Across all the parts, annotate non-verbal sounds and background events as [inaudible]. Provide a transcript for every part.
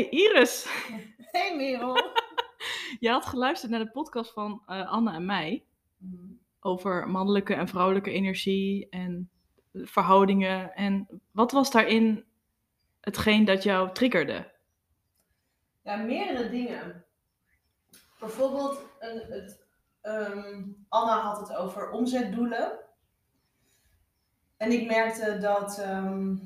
Hey Iris, [laughs] Hey Merel. [laughs] je had geluisterd naar de podcast van eh, Anne en mij over mannelijke en vrouwelijke energie en verhoudingen. En wat was daarin hetgeen dat jou triggerde? Ja, meerdere dingen. Bijvoorbeeld, een, het, ehm, Anna had het over omzetdoelen. En ik merkte dat. ehm,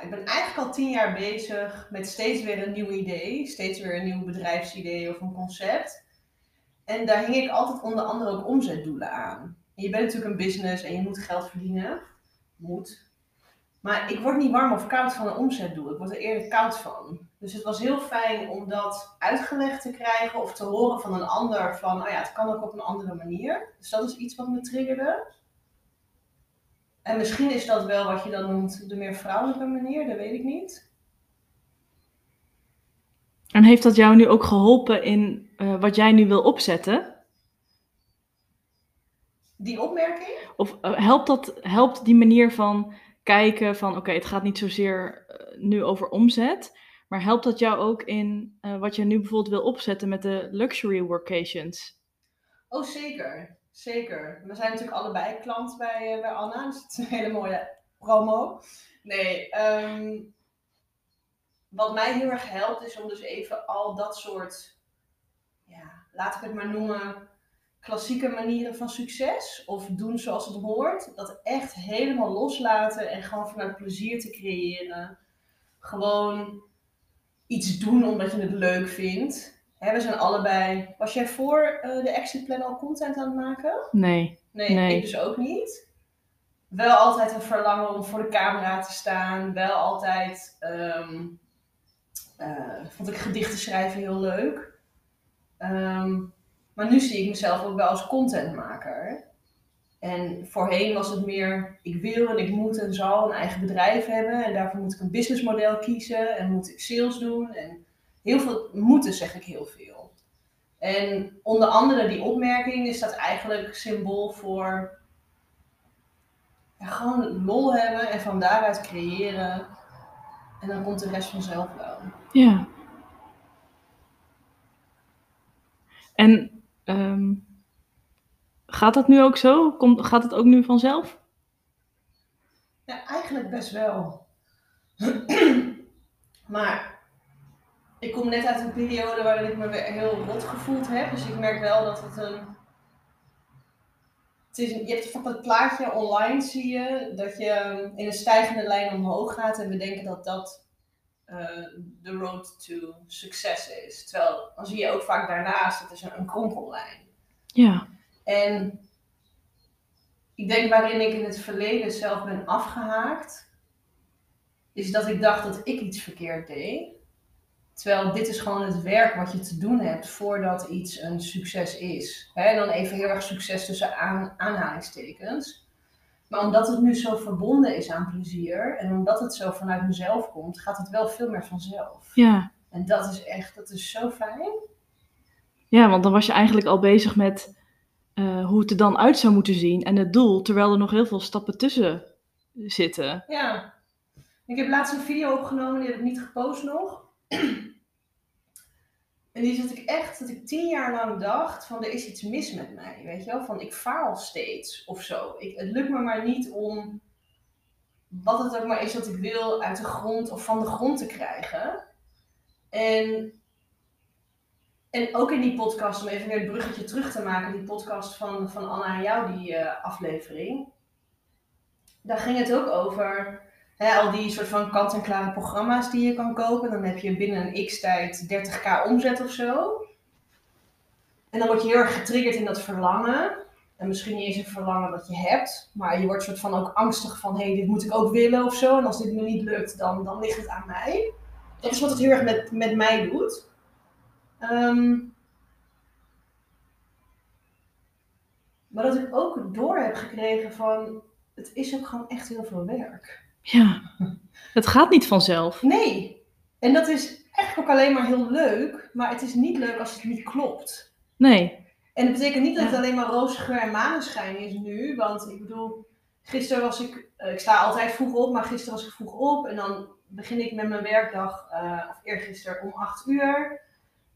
ik ben eigenlijk al tien jaar bezig met steeds weer een nieuw idee, steeds weer een nieuw bedrijfsidee of een concept. En daar hing ik altijd onder andere ook omzetdoelen aan. En je bent natuurlijk een business en je moet geld verdienen. Moet. Maar ik word niet warm of koud van een omzetdoel. Ik word er eerder koud van. Dus het was heel fijn om dat uitgelegd te krijgen of te horen van een ander van, oh ja, het kan ook op een andere manier. Dus dat is iets wat me triggerde. En misschien is dat wel wat je dan noemt de meer vrouwelijke manier, dat weet ik niet. En heeft dat jou nu ook geholpen in eh, wat jij nu wil opzetten? Die opmerking? Of eh, helpt, dat, helpt die manier van kijken van oké, het gaat niet zozeer eh, nu over omzet, maar helpt dat jou ook in wat je nu bijvoorbeeld wil opzetten met de luxury workations? Oh, zeker. Zeker. We zijn natuurlijk allebei klant bij, eh, bij Anna, dus het is een hele mooie promo. Nee, ehm, wat mij heel erg helpt is om dus even al dat soort, ja, laat ik het maar noemen, klassieke manieren van succes of doen zoals het hoort, dat echt helemaal loslaten en gewoon vanuit plezier te creëren. Gewoon iets doen omdat je het leuk vindt. Hè, we zijn allebei. Was jij voor eh, de exit plan al content aan het maken? Nee. Nee, Nee. ik dus ook niet. Wel altijd een verlangen om voor de camera te staan. Wel altijd ehm, eh, vond ik gedichten schrijven heel leuk. Ehm, maar nu zie ik mezelf ook wel als contentmaker. En voorheen was het meer, ik wil en ik moet en zal een eigen bedrijf hebben. En daarvoor moet ik een businessmodel kiezen en moet ik sales doen. En heel veel moeten zeg ik heel veel. En onder andere die opmerking is dat eigenlijk symbool voor ja, gewoon lol hebben en van daaruit creëren. En dan komt de rest vanzelf wel. Ja. En ehm, gaat dat nu ook zo? Komt, gaat het ook nu vanzelf? Ja, eigenlijk best wel. [clears throat] maar ik kom net uit een periode waarin ik me weer heel rot gevoeld heb. Dus ik merk wel dat het een. Het is een je hebt van dat plaatje online, zie je, dat je in een stijgende lijn omhoog gaat. En we denken dat dat eh, de road to succes is. Terwijl dan zie je ook vaak daarnaast, het is een, een kronkellijn. Ja. En ik denk waarin ik in het verleden zelf ben afgehaakt, is dat ik dacht dat ik iets verkeerd deed. Terwijl dit is gewoon het werk wat je te doen hebt voordat iets een succes is. En dan even heel erg succes tussen aan, aanhalingstekens. Maar omdat het nu zo verbonden is aan plezier en omdat het zo vanuit mezelf komt, gaat het wel veel meer vanzelf. Ja. En dat is echt, dat is zo fijn. Ja, want dan was je eigenlijk al bezig met eh, hoe het er dan uit zou moeten zien en het doel, terwijl er nog heel veel stappen tussen zitten. Ja. Ik heb laatst een video opgenomen, die heb ik niet gepost nog. En die zat ik echt, dat ik tien jaar lang dacht van er is iets mis met mij, weet je wel? Van ik faal steeds of zo. Ik, het lukt me maar niet om wat het ook maar is dat ik wil uit de grond of van de grond te krijgen. En, en ook in die podcast, om even weer het bruggetje terug te maken, die podcast van, van Anna en jou, die eh, aflevering. Daar ging het ook over Hè, al die soort van kant-en-klare programma's die je kan kopen. Dan heb je binnen een x-tijd 30k omzet of zo. En dan word je heel erg getriggerd in dat verlangen. En misschien niet eens een verlangen dat je hebt. Maar je wordt soort van ook angstig van... Hé, hey, dit moet ik ook willen of zo. En als dit me niet lukt, dan, dan ligt het aan mij. Dat is wat het heel erg met, met mij doet. Ehm, maar dat ik ook door heb gekregen van... Het is ook gewoon echt heel veel werk. Ja. Het gaat niet vanzelf. Nee. En dat is eigenlijk ook alleen maar heel leuk, maar het is niet leuk als het niet klopt. Nee. En dat betekent niet dat het Ja. alleen maar roze geur en maneschijn is nu, want ik bedoel, gisteren was ik, eh, ik sta altijd vroeg op, maar gisteren was ik vroeg op en dan begin ik met mijn werkdag, uh, of eergisteren, om 8 uur.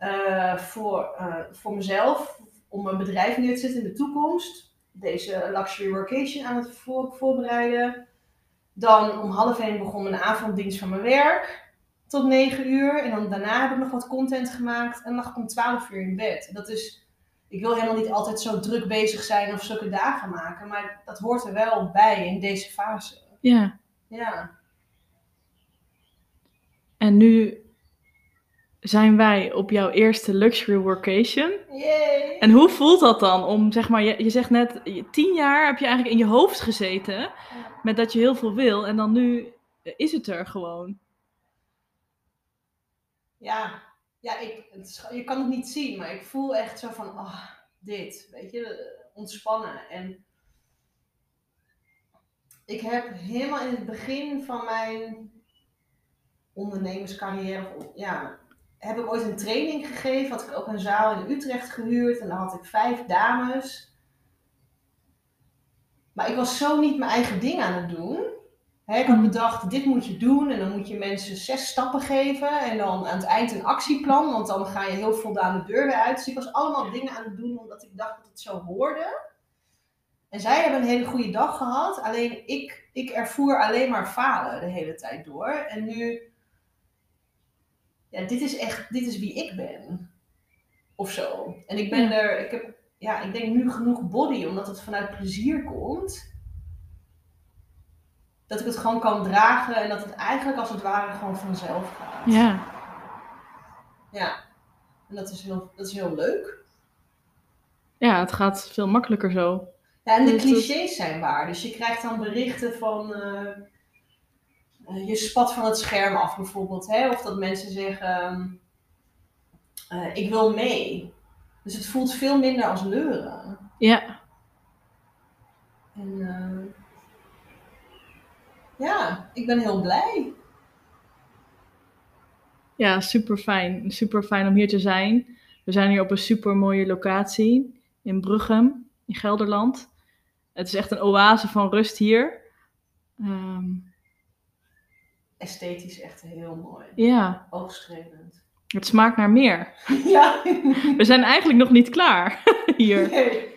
Uh, voor, voor mezelf, om een bedrijf neer te zetten in de toekomst. Deze luxury workation aan het voor, voorbereiden. Dan om half één begon mijn avonddienst van mijn werk. Tot 9 uur. En dan daarna heb ik nog wat content gemaakt. En dan lag ik om 12 uur in bed. Dat is, ik wil helemaal niet altijd zo druk bezig zijn of zulke dagen maken. Maar dat hoort er wel bij in deze fase. Ja. Ja. En nu zijn wij op jouw eerste luxury workation. Yay. En hoe voelt dat dan? Om zeg maar, je, je zegt net, tien jaar heb je eigenlijk in je hoofd gezeten met dat je heel veel wil. En dan nu is het er gewoon. Ja, ja ik, je kan het niet zien, maar ik voel echt zo van, oh, dit, weet je, ontspannen. En ik heb helemaal in het begin van mijn ondernemerscarrière, ja, heb ik ooit een training gegeven. Had ik ook een zaal in Utrecht gehuurd en dan had ik vijf dames. Maar ik was zo niet mijn eigen ding aan het doen. ik had bedacht, dit moet je doen en dan moet je mensen zes stappen geven en dan aan het eind een actieplan, want dan ga je heel voldaan de deur weer uit. Dus ik was allemaal dingen aan het doen omdat ik dacht dat het zo hoorde. En zij hebben een hele goede dag gehad, alleen ik, ik ervoer alleen maar falen de hele tijd door. En nu ja, dit is echt, dit is wie ik ben. Of zo. En ik ben er, ik heb, ja, ik denk nu genoeg body, omdat het vanuit plezier komt. Dat ik het gewoon kan dragen en dat het eigenlijk als het ware gewoon vanzelf gaat. Ja. Ja. En dat is heel, dat is heel leuk. Ja, het gaat veel makkelijker zo. Ja, en de dus clichés zijn waar. Dus je krijgt dan berichten van... Uh, uh, je spat van het scherm af bijvoorbeeld. Hè? Of dat mensen zeggen, uh, ik wil mee. Dus het voelt veel minder als leuren. Ja. En uh, ja, ik ben heel blij. Ja, super fijn. Super fijn om hier te zijn. We zijn hier op een super mooie locatie in Bruggem, in Gelderland. Het is echt een oase van rust hier. Um, esthetisch echt heel mooi. Ja. Oogstrevend. Het smaakt naar meer. [laughs] Ja. We zijn eigenlijk nog niet klaar [laughs] hier. Nee.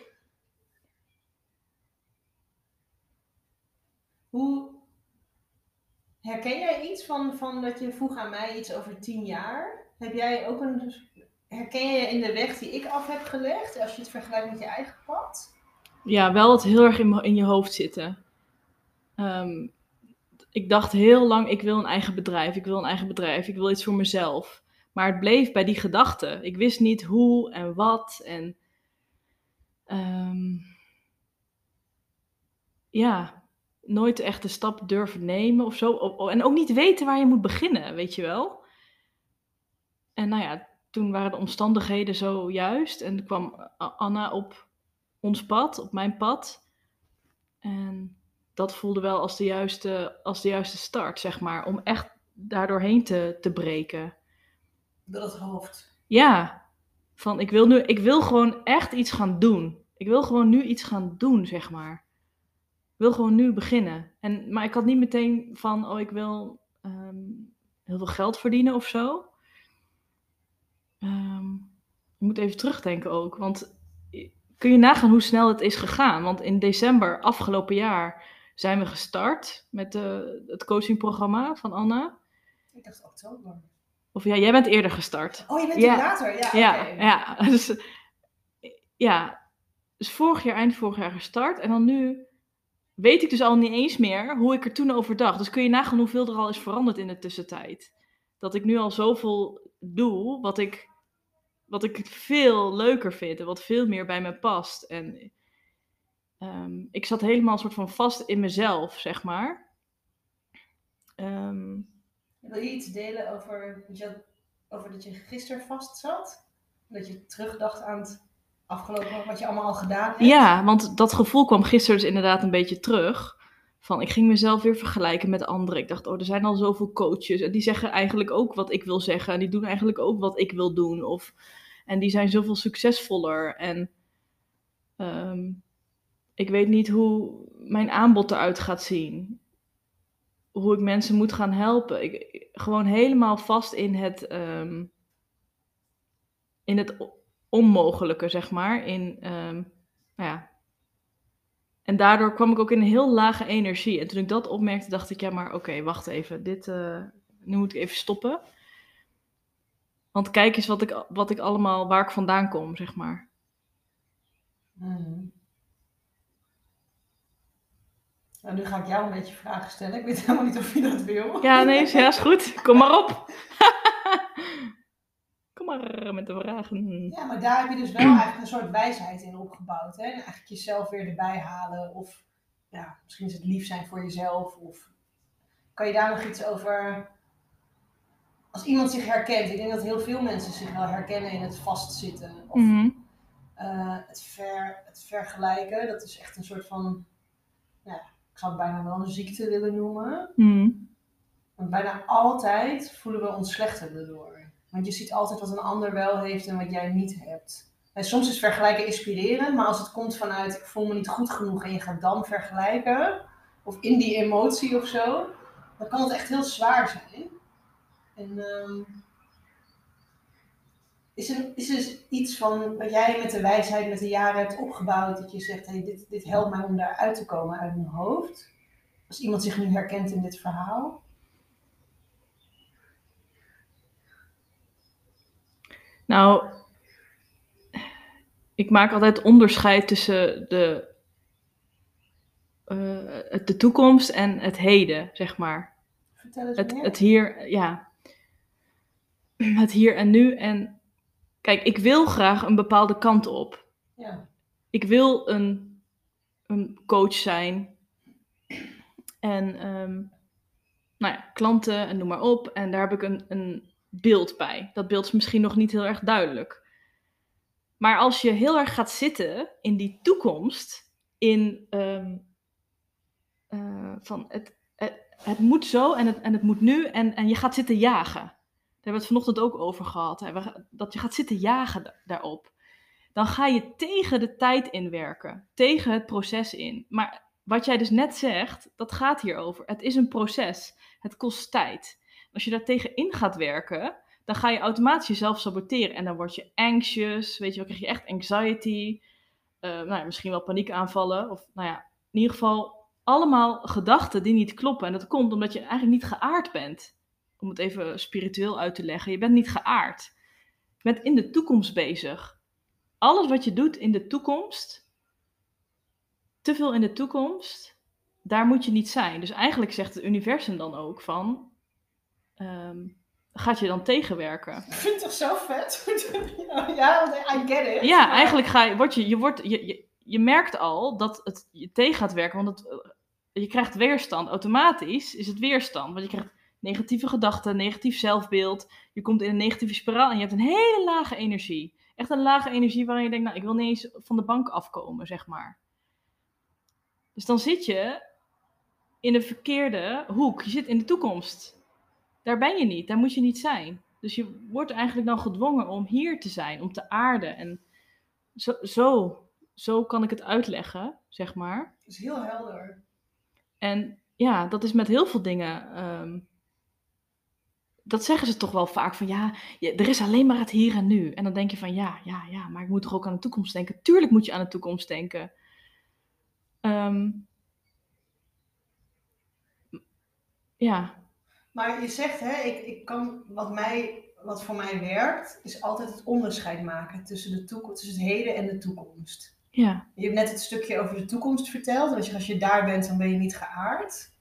Hoe herken jij iets van, van dat je vroeg aan mij iets over tien jaar? Heb jij ook een. Herken je in de weg die ik af heb gelegd als je het vergelijkt met je eigen pad? Ja, wel het heel erg in, in je hoofd zitten. Um, ik dacht heel lang, ik wil een eigen bedrijf, ik wil een eigen bedrijf, ik wil iets voor mezelf. Maar het bleef bij die gedachte. Ik wist niet hoe en wat. En um, ja, nooit echt de stap durven nemen of zo. En ook niet weten waar je moet beginnen, weet je wel. En nou ja, toen waren de omstandigheden zo juist. En kwam Anna op ons pad, op mijn pad. En dat voelde wel als de juiste, als de juiste start, zeg maar. Om echt daardoorheen te, te breken. Door het hoofd. Ja. Van ik wil nu, ik wil gewoon echt iets gaan doen. Ik wil gewoon nu iets gaan doen, zeg maar. Ik wil gewoon nu beginnen. En, maar ik had niet meteen van, oh, ik wil ehm, heel veel geld verdienen of zo. Um, ik moet even terugdenken ook. Want kun je nagaan hoe snel het is gegaan? Want in december afgelopen jaar zijn we gestart met de, het coachingprogramma van Anna. Ik dacht oktober. Of ja, jij bent eerder gestart. Oh, je bent ja. later, ja. Ja, ja. [laughs] Dus, ja, dus vorig jaar, eind vorig jaar gestart. En dan nu weet ik dus al niet eens meer hoe ik er toen over dacht. Dus kun je nagaan hoeveel er al is veranderd in de tussentijd. Dat ik nu al zoveel doe, wat ik, wat ik veel leuker vind en wat veel meer bij me past. En Ehm, ik zat helemaal soort van vast in mezelf, zeg maar. Um, Wil je iets delen over, over dat je gisteren vast zat? Dat je terugdacht aan het afgelopen, wat je allemaal al gedaan hebt? Ja, want dat gevoel kwam gisteren dus inderdaad een beetje terug. Van, ik ging mezelf weer vergelijken met anderen. Ik dacht, oh, er zijn al zoveel coaches. En die zeggen eigenlijk ook wat ik wil zeggen. En die doen eigenlijk ook wat ik wil doen. Of, en die zijn zoveel succesvoller. En um, ik weet niet hoe mijn aanbod eruit gaat zien. hoe ik mensen moet gaan helpen. Ik, gewoon helemaal vast in het, ehm, in het onmogelijke, zeg maar. In, ehm, nou ja. En daardoor kwam ik ook in een heel lage energie. En toen ik dat opmerkte, dacht ik, ja, maar oké, wacht even. Dit, uh, nu moet ik even stoppen. Want kijk eens wat ik, wat ik allemaal, waar ik vandaan kom, zeg maar. Mm. Nou, nu ga ik jou een beetje vragen stellen. Ik weet helemaal niet of je dat wil. Ja, nee, ja, is goed. Kom maar op. [laughs] Kom maar met de vragen. Ja, maar daar heb je dus wel eigenlijk een soort wijsheid in opgebouwd. Hè? En eigenlijk jezelf weer erbij halen. Of ja, misschien is het lief zijn voor jezelf. Of kan je daar nog iets over... Als iemand zich herkent. Ik denk dat heel veel mensen zich wel herkennen in het vastzitten. Of Mhm. eh, het, ver, het vergelijken. Dat is echt een soort van... Ja, ik zou het bijna wel een ziekte willen noemen. Want bijna altijd voelen we ons slechter daardoor. Want je ziet altijd wat een ander wel heeft en wat jij niet hebt. En soms is vergelijken inspirerend, maar als het komt vanuit ik voel me niet goed genoeg en je gaat dan vergelijken, of in die emotie of zo, dan kan het echt heel zwaar zijn. En ehm, is, er, is er iets van wat jij met de wijsheid met de jaren hebt opgebouwd, dat je zegt, hey, dit, dit helpt mij om daaruit te komen uit mijn hoofd? Als iemand zich nu herkent in dit verhaal? Nou, ik maak altijd onderscheid tussen de, eh, de toekomst en het heden, zeg maar. Vertel eens Het, meer. het hier, ja. [clears throat] Het hier en nu. En kijk, ik wil graag een bepaalde kant op. Ja. Ik wil een, een coach zijn. En ehm, nou ja, klanten en noem maar op. En daar heb ik een, een beeld bij. Dat beeld is misschien nog niet heel erg duidelijk. Maar als je heel erg gaat zitten in die toekomst, in ehm, eh, van het, het, het moet zo en het, en het moet nu en, en je gaat zitten jagen. Hebben we het vanochtend ook over gehad. Dat je gaat zitten jagen da- daarop. Dan ga je tegen de tijd inwerken, tegen het proces in. Maar wat jij dus net zegt, dat gaat hierover. Het is een proces. Het kost tijd. Als je daar tegen in gaat werken, dan ga je automatisch jezelf saboteren. En dan word je anxious, weet je wel, krijg je echt anxiety. eh, nou ja, misschien wel paniekaanvallen. Of nou ja, in ieder geval allemaal gedachten die niet kloppen. En dat komt omdat je eigenlijk niet geaard bent. Om het even spiritueel uit te leggen. Je bent niet geaard. Je bent in de toekomst bezig. Alles wat je doet in de toekomst, te veel in de toekomst, daar moet je niet zijn. Dus eigenlijk zegt het universum dan ook van, ehm, gaat je dan tegenwerken? Ik vind het toch zo vet? [laughs] ja, want I get it. Ja, eigenlijk ga je, word je, je, wordt, je, je, je merkt al dat het je tegen gaat werken, want het, je krijgt weerstand. Automatisch is het weerstand, want je krijgt negatieve gedachten, negatief zelfbeeld. Je komt in een negatieve spiraal en je hebt een hele lage energie. Echt een lage energie waarin je denkt, nou, ik wil niet eens van de bank afkomen, zeg maar. Dus dan zit je in de verkeerde hoek. Je zit in de toekomst. Daar ben je niet, daar moet je niet zijn. Dus je wordt eigenlijk dan gedwongen om hier te zijn, om te aarden. En zo, zo, zo kan ik het uitleggen, zeg maar. Het is heel helder. En ja, dat is met heel veel dingen. ehm, dat zeggen ze toch wel vaak van ja, er is alleen maar het hier en nu. En dan denk je van ja, ja, ja, maar ik moet toch ook aan de toekomst denken. Tuurlijk moet je aan de toekomst denken. Ehm, ja, Maar je zegt, hè, ik, ik kan, wat, mij, wat voor mij werkt, is altijd het onderscheid maken tussen, de toekomst, tussen het heden en de toekomst. ja. Je hebt net het stukje over de toekomst verteld. Als je, als je daar bent, dan ben je niet geaard.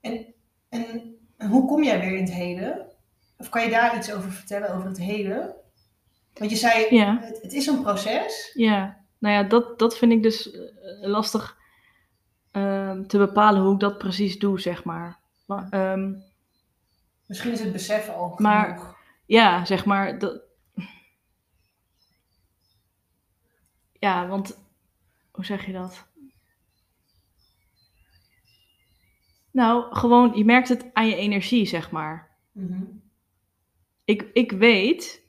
En, en, en hoe kom jij weer in het heden? Of kan je daar iets over vertellen, over het heden? Want je zei, Ja. het, het is een proces. Ja, nou ja, dat, dat vind ik dus eh, lastig ehm, te bepalen hoe ik dat precies doe, zeg maar. Maar, ehm, Misschien is het besef al Maar- genoeg. ja, zeg maar. Dat... Ja, want hoe zeg je dat? Nou, gewoon, je merkt het aan je energie, zeg maar. Mhm. ik, ik weet,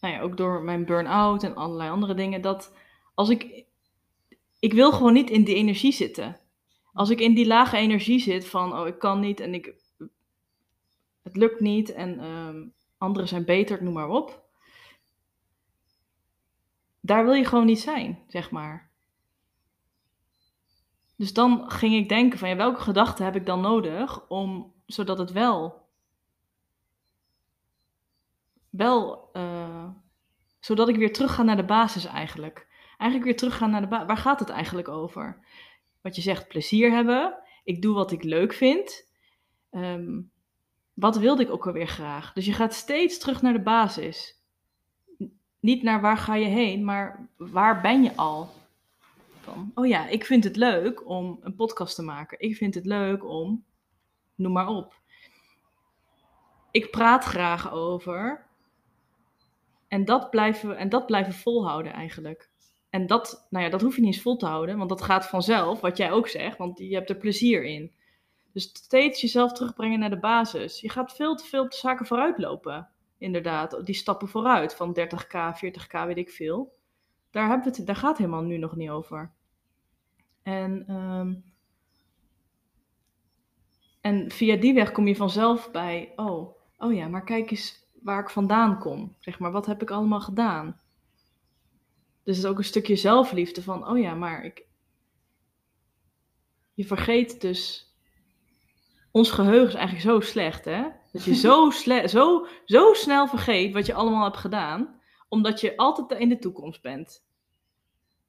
nou ja, ook door mijn burn-out en allerlei andere dingen, dat als ik. Ik wil gewoon niet in die energie zitten. Als ik in die lage energie zit van, oh, ik kan niet en ik, het lukt niet en ehm, anderen zijn beter, noem maar op. Daar wil je gewoon niet zijn, zeg maar. Dus dan ging ik denken van, ja, welke gedachten heb ik dan nodig om, zodat het wel, wel, uh, zodat ik weer terug ga naar de basis eigenlijk. Eigenlijk weer terug gaan naar de basis. Waar gaat het eigenlijk over? Wat je zegt, plezier hebben. Ik doe wat ik leuk vind. Um, wat wilde ik ook alweer graag? Dus je gaat steeds terug naar de basis. Niet naar waar ga je heen, maar waar ben je al? Oh ja, ik vind het leuk om een podcast te maken. Ik vind het leuk om, noem maar op. Ik praat graag over. En dat blijven, en dat blijven volhouden eigenlijk. En dat, nou ja, dat hoef je niet eens vol te houden, want dat gaat vanzelf, wat jij ook zegt, want je hebt er plezier in. Dus steeds jezelf terugbrengen naar de basis. Je gaat veel te veel op zaken vooruit lopen. Inderdaad, die stappen vooruit van 30k, 40k, weet ik veel. Daar, hebben het, daar gaat helemaal nu nog niet over. En, um, en via die weg kom je vanzelf bij, oh, oh ja, maar kijk eens waar ik vandaan kom. Zeg maar, wat heb ik allemaal gedaan? Dus het is ook een stukje zelfliefde van, oh ja, maar ik. Je vergeet dus. Ons geheugen is eigenlijk zo slecht, hè? Dat je zo, [laughs] zo, zo snel vergeet wat je allemaal hebt gedaan, omdat je altijd in de toekomst bent.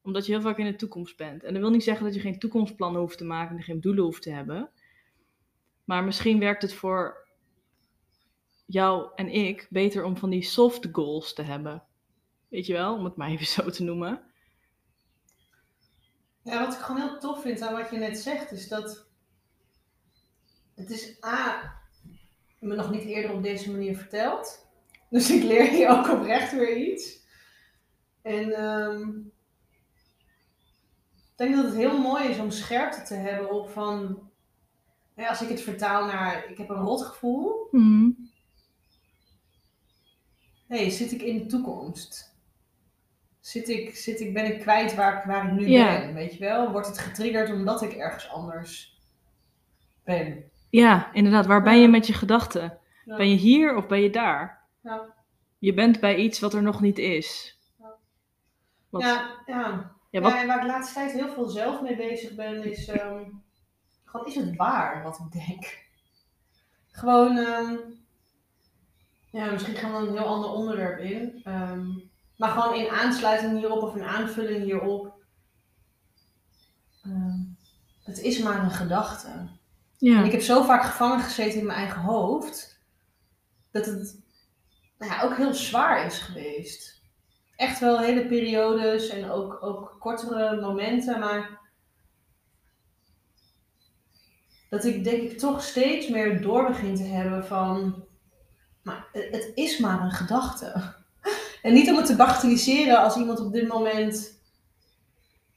Omdat je heel vaak in de toekomst bent. En dat wil niet zeggen dat je geen toekomstplannen hoeft te maken en geen doelen hoeft te hebben. Maar misschien werkt het voor jou en ik beter om van die soft goals te hebben. Weet je wel, om het maar even zo te noemen. Ja, wat ik gewoon heel tof vind aan wat je net zegt, is dat het is A, me nog niet eerder op deze manier verteld. Dus ik leer hier ook oprecht weer iets. En um, ik denk dat het heel mooi is om scherpte te hebben op van, ja, als ik het vertaal naar, ik heb een rotgevoel. Mm. hey, zit ik in de toekomst? zit ik, zit ik, ben ik kwijt waar, waar ik nu ben, weet je wel? Wordt het getriggerd omdat ik ergens anders ben? Ja, inderdaad. Waar ben je met je gedachten? Ben je hier of ben je daar? Ja. Je bent bij iets wat er nog niet is. Wat? Ja, ja. Ja, wat... en waar ik de laatste tijd heel veel zelf mee bezig ben, is um, gewoon, is het waar wat ik denk? Gewoon, um, ja, misschien gaan we een heel ander onderwerp in. Um, maar gewoon in aansluiting hierop of in aanvulling hierop. Het is maar een gedachte. Ja. En ik heb zo vaak gevangen gezeten in mijn eigen hoofd. Dat het nou ja, ook heel zwaar is geweest. Echt wel hele periodes en ook, ook kortere momenten. Maar dat ik denk ik toch steeds meer door begin te hebben van... Maar het is maar een gedachte. [laughs] En niet om het te bagatelliseren als iemand op dit moment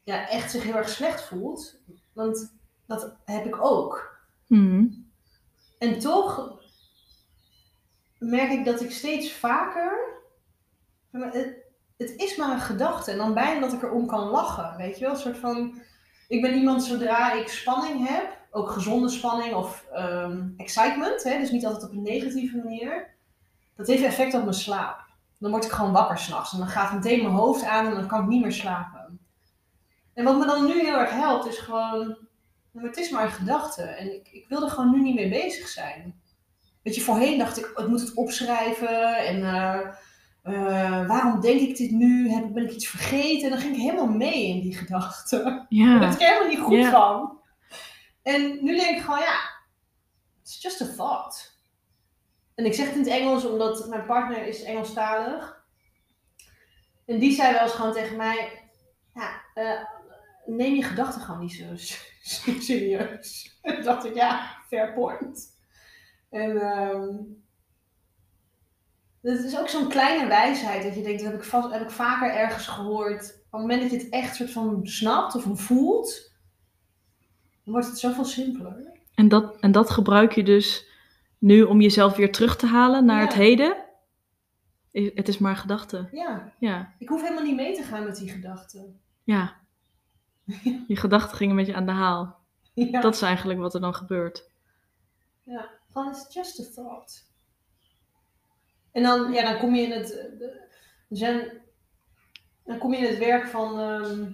ja, echt zich heel erg slecht voelt. Want dat heb ik ook. Hmm. En toch merk ik dat ik steeds vaker. Het, het is maar een gedachte. En dan bijna dat ik erom kan lachen. Weet je wel? Een soort van. Ik ben iemand zodra ik spanning heb, ook gezonde spanning of um, excitement, hè, dus niet altijd op een negatieve manier, dat heeft effect op mijn slaap dan word ik gewoon wakker s'nachts. En dan gaat meteen mijn hoofd aan en dan kan ik niet meer slapen. En wat me dan nu heel erg helpt, is gewoon, het is maar een gedachte. En ik, ik wil er gewoon nu niet mee bezig zijn. Weet je, voorheen dacht ik, ik moet het opschrijven. En uh, uh, waarom denk ik dit nu? Heb, ben ik iets vergeten? En dan ging ik helemaal mee in die gedachten. Ja. Daar werd ik helemaal niet goed van. En nu denk ik gewoon, ja, it's just a thought. En ik zeg het in het Engels omdat mijn partner is Engelstalig. En die zei wel eens gewoon tegen mij, ja, uh, neem je gedachten gewoon niet zo [laughs] serieus. [laughs] En dacht ik, ja, fair point. En um, het is ook zo'n kleine wijsheid dat je denkt, dat heb ik, vast, heb ik vaker ergens gehoord. Op het moment dat je het echt soort van snapt of voelt, dan wordt het zoveel simpeler. En dat, en dat gebruik je dus nu om jezelf weer terug te halen naar het heden. Het is maar gedachte. Ja. ja. Ik hoef helemaal niet mee te gaan met die gedachten. Ja. [laughs] Je gedachten gingen met je aan de haal. Ja. Dat is eigenlijk wat er dan gebeurt. Ja, van it's just a thought. En dan, ja, dan kom je in het, eh, dan kom je in het werk van, ehm,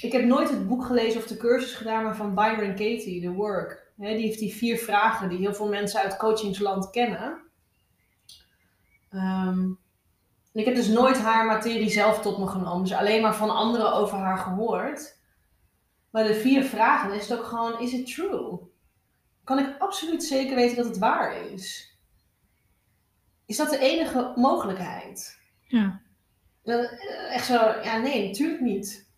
ik heb nooit het boek gelezen of de cursus gedaan, maar van Byron Katie, The Work. Die heeft die vier vragen die heel veel mensen uit coachingsland kennen. Ehm, ik heb dus nooit haar materie zelf tot me genomen, dus alleen maar van anderen over haar gehoord. Maar de vier vragen is het ook gewoon, is it true? Kan ik absoluut zeker weten dat het waar is. Is dat de enige mogelijkheid? Ja. Eh, Echt zo, ja nee, natuurlijk niet.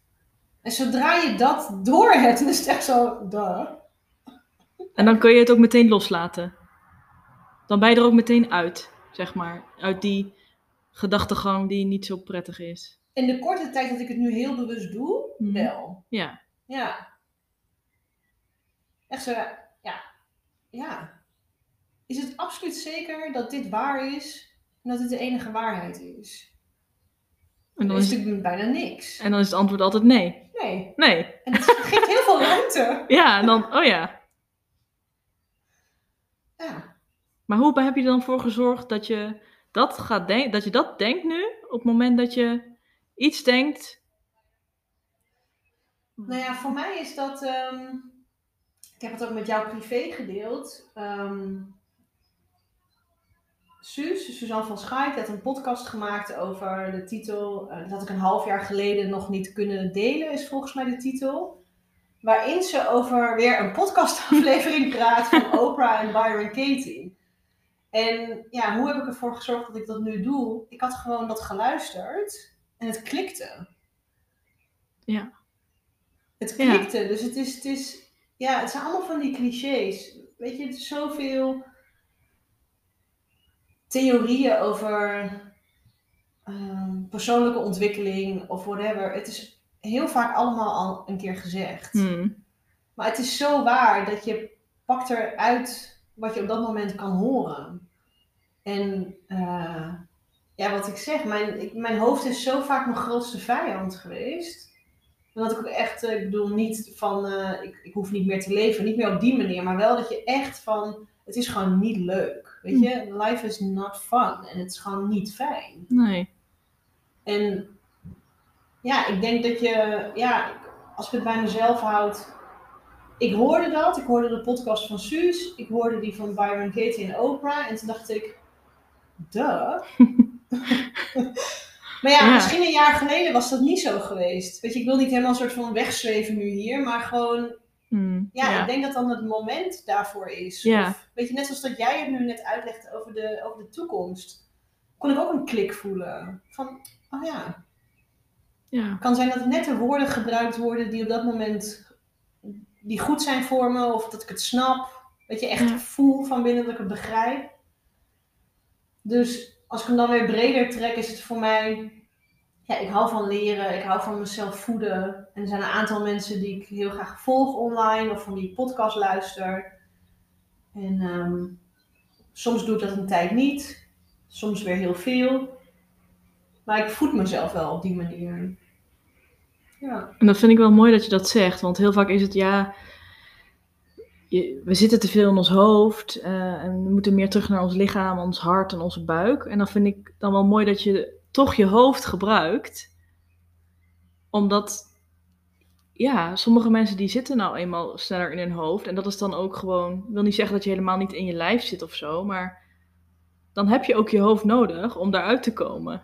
En zodra je dat door hebt, dan is het echt zo, duh. En dan kun je het ook meteen loslaten. Dan ben je er ook meteen uit, zeg maar. Uit die gedachtegang die niet zo prettig is. In de korte tijd dat ik het nu heel bewust doe, Mhm. wel. Ja. Ja. Echt zo, ja. Is het absoluut zeker dat dit waar is en dat dit de enige waarheid is? En dan, is, natuurlijk bijna niks. en dan is het antwoord altijd nee. Nee. Nee. En het geeft heel veel ruimte. [laughs] Ja, en dan, oh ja. Ja. Maar hoe heb je er dan voor gezorgd dat je dat gaat denken, dat je dat denkt nu, op het moment dat je iets denkt. Nou ja, voor mij is dat. ehm, ik heb het ook met jou privé gedeeld. Ehm Suus, Suzanne van Schaik, had een podcast gemaakt over de titel. eh, dat had ik een half jaar geleden nog niet kunnen delen, is volgens mij de titel. Waarin ze over weer een podcastaflevering [laughs] praat van Oprah en Byron Katie. En ja, hoe heb ik ervoor gezorgd dat ik dat nu doe? Ik had gewoon dat geluisterd en het klikte. Ja. Het Ja. klikte, dus het is, het is, ja, het zijn allemaal van die clichés. Weet je, het is zoveel theorieën over ehm, persoonlijke ontwikkeling of whatever. Het is heel vaak allemaal al een keer gezegd. Hmm. Maar het is zo waar dat je pakt eruit wat je op dat moment kan horen. En eh, ja, wat ik zeg, mijn, ik, mijn hoofd is zo vaak mijn grootste vijand geweest. En dat ik ook echt, eh, ik bedoel niet van, eh, ik, ik hoef niet meer te leven, niet meer op die manier, maar wel dat je echt van, het is gewoon niet leuk. Weet je, life is not fun en het is gewoon niet fijn. Nee. En ja, ik denk dat je, ja, als ik het bij mezelf houd. Ik hoorde dat, ik hoorde de podcast van Suus, ik hoorde die van Byron Katie en Oprah. En toen dacht ik, duh. [laughs] maar ja, Ja. misschien een jaar geleden was dat niet zo geweest. Weet je, ik wil niet helemaal een soort van wegzweven nu hier, maar gewoon, Hmm. ja, Ja. ik denk dat dan het moment daarvoor is. Ja. Of, weet je, net zoals dat jij het nu net uitlegde over de, over de toekomst, kon ik ook een klik voelen. Van, oh ja, Ja. het kan zijn dat net de woorden gebruikt worden die op dat moment die goed zijn voor me, of dat ik het snap. Dat je echt voel van binnen dat ik het begrijp. Dus als ik hem dan weer breder trek, is het voor mij. Ja, ik hou van leren, ik hou van mezelf voeden. En er zijn een aantal mensen die ik heel graag volg online of van die podcast luister. En ehm, soms doe ik dat een tijd niet, soms weer heel veel. Maar ik voed mezelf wel op die manier. Ja. En dat vind ik wel mooi dat je dat zegt, want heel vaak is het ja, je- we zitten te veel in ons hoofd eh, en we moeten meer terug naar ons lichaam, ons hart en onze buik. En dan vind ik dan wel mooi dat je toch je hoofd gebruikt, omdat ja, sommige mensen die zitten nou eenmaal sneller in hun hoofd en dat is dan ook gewoon, ik wil niet zeggen dat je helemaal niet in je lijf zit of zo, maar dan heb je ook je hoofd nodig om daaruit te komen.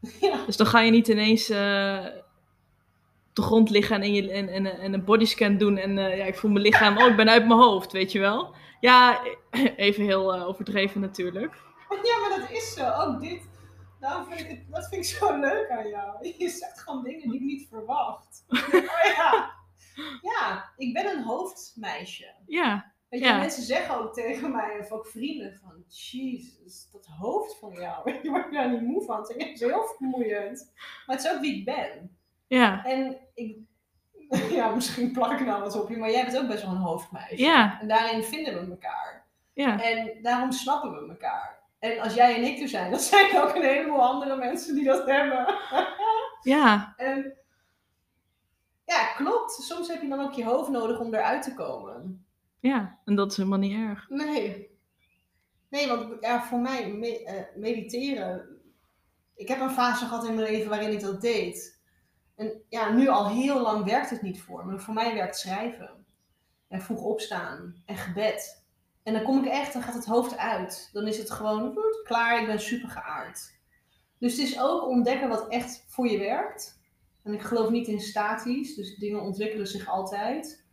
[laughs] Ja. Dus dan ga je niet ineens eh, de grond liggen en, in je, en, en, en een bodyscan doen. En eh, ja, ik voel mijn lichaam, oh, ik ben uit mijn hoofd, weet je wel. Ja, [clears throat] even heel eh, overdreven natuurlijk. Ja, maar dat is zo. Ook dit. Daarom vind ik het, dat vind ik zo leuk aan jou. [laughs] Je zegt gewoon dingen die ik niet verwacht. [laughs] Oh ja. Ja, ik ben een hoofdmeisje. Ja, Weet je, Ja. mensen zeggen ook tegen mij, of ook vrienden, van Jezus, dat hoofd van jou, [laughs] je wordt daar niet moe van. Het is heel vermoeiend. Maar het is ook wie ik ben. Ja, En ik, [laughs] ja, misschien plak ik nou wat op je, maar jij bent ook best wel een hoofdmeisje. Ja. En daarin vinden we elkaar. ja, En daarom snappen we elkaar. En als jij en ik er zijn, [laughs] dan zijn er ook een heleboel andere mensen die dat hebben. [laughs] ja, En Ja, klopt. Soms heb je dan ook je hoofd nodig om eruit te komen. Ja, en dat is helemaal niet erg. Nee. Nee, want ja, voor mij me- eh, mediteren. Ik heb een fase gehad in mijn leven waarin ik dat deed. En ja, nu al heel lang werkt het niet voor me. Voor mij werkt schrijven. En vroeg opstaan. En gebed. En dan kom ik echt, dan gaat het hoofd uit. Dan is het gewoon klaar, ik ben super geaard. Dus het is ook ontdekken wat echt voor je werkt. En ik geloof niet in statisch, dus dingen ontwikkelen zich altijd.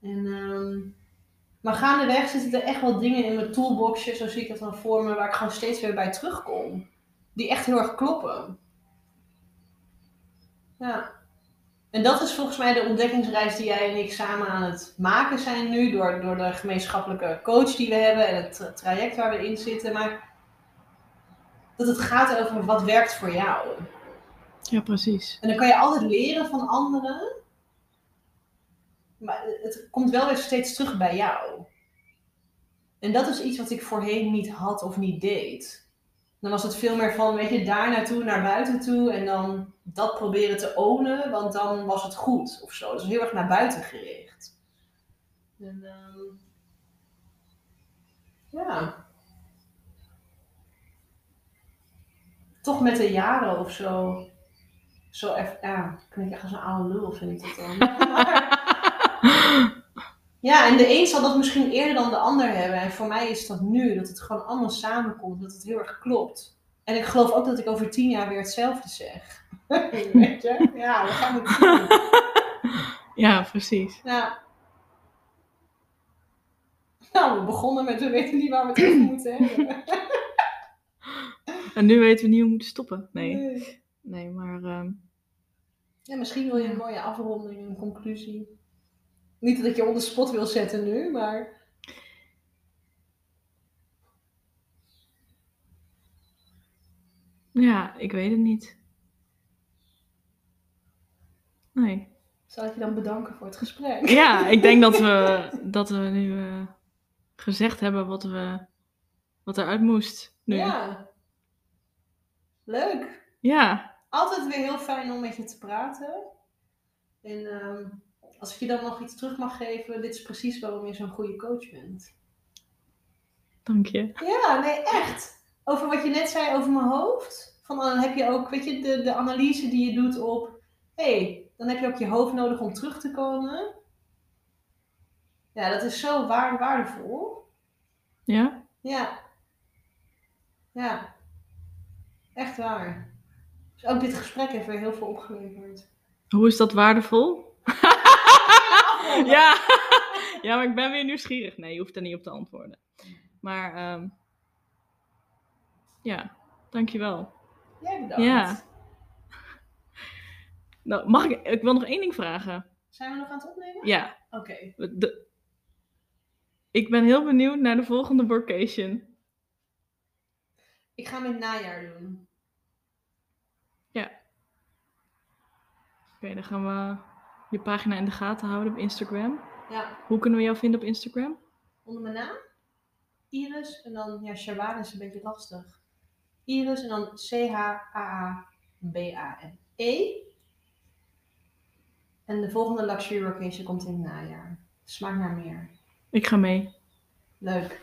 En, ehm, maar gaandeweg zitten er echt wel dingen in mijn toolboxje, zo zie ik het dan voor me, waar ik gewoon steeds weer bij terugkom. Die echt heel erg kloppen. Ja. En dat is volgens mij de ontdekkingsreis die jij en ik samen aan het maken zijn nu. Door, door de gemeenschappelijke coach die we hebben en het tra- traject waar we in zitten. Maar dat het gaat over wat werkt voor jou. Ja, precies. En dan kan je altijd leren van anderen. Maar het komt wel weer steeds terug bij jou. En dat is iets wat ik voorheen niet had of niet deed. Dan was het veel meer van, weet je, daar naartoe, naar buiten toe. En dan dat proberen te ownen, want dan was het goed of zo. Dus heel erg naar buiten gericht. En, ehm, ja. Toch met de jaren of zo. Zo even, ja, klinkt echt als een oude lul, vind ik dat dan. [laughs] ja, en de een zal dat misschien eerder dan de ander hebben. En voor mij is dat nu, dat het gewoon allemaal samenkomt, dat het heel erg klopt. En ik geloof ook dat ik over tien jaar weer hetzelfde zeg. [laughs] Weet je? Ja, we gaan het zien. [laughs] Ja, precies. Ja. Nou, we begonnen met we weten niet waar we het over [clears throat] moeten hebben. [laughs] En nu weten we niet hoe we moeten stoppen. Nee, Nee. nee maar ehm, Ja, misschien wil je een mooie afronding, een conclusie. Niet dat ik je onder spot wil zetten nu, maar... ja, ik weet het niet. Nee. Zal ik je dan bedanken voor het gesprek? Ja, ik denk dat we, [laughs] dat we nu eh, gezegd hebben wat, we, wat eruit moest. Nu. Ja. Leuk. ja. Altijd weer heel fijn om met je te praten. En ehm, als ik je dan nog iets terug mag geven, dit is precies waarom je zo'n goede coach bent. dank je. Ja, nee, echt. Over wat je net zei over mijn hoofd. Van dan heb je ook, weet je, de, de analyse die je doet op. Hé, hey, dan heb je ook je hoofd nodig om terug te komen. Ja, dat is zo waar, waardevol. Ja? Ja. Ja. Echt waar. Dus ook dit gesprek heeft weer heel veel opgeleverd. Hoe is dat waardevol? [laughs] [laughs] ja. [laughs] ja, maar ik ben weer nieuwsgierig. Nee, je hoeft er niet op te antwoorden. Maar ehm ja, dankjewel. Jij bedankt. Ja. [laughs] Nou, mag ik, ik wil nog één ding vragen. Zijn we nog aan het opnemen? Ja, Oké. ik ben heel benieuwd naar de volgende workation. Ik ga het najaar doen. Oké, dan gaan we je pagina in de gaten houden op Instagram. Ja. Hoe kunnen we jou vinden op Instagram? Onder mijn naam. Iris. En dan, ja, Shabana is een beetje lastig. Iris en dan C-H-A-A-B-A-N-E. En de volgende Luxury Workation komt in het najaar. Smaak naar meer. Ik ga mee. Leuk.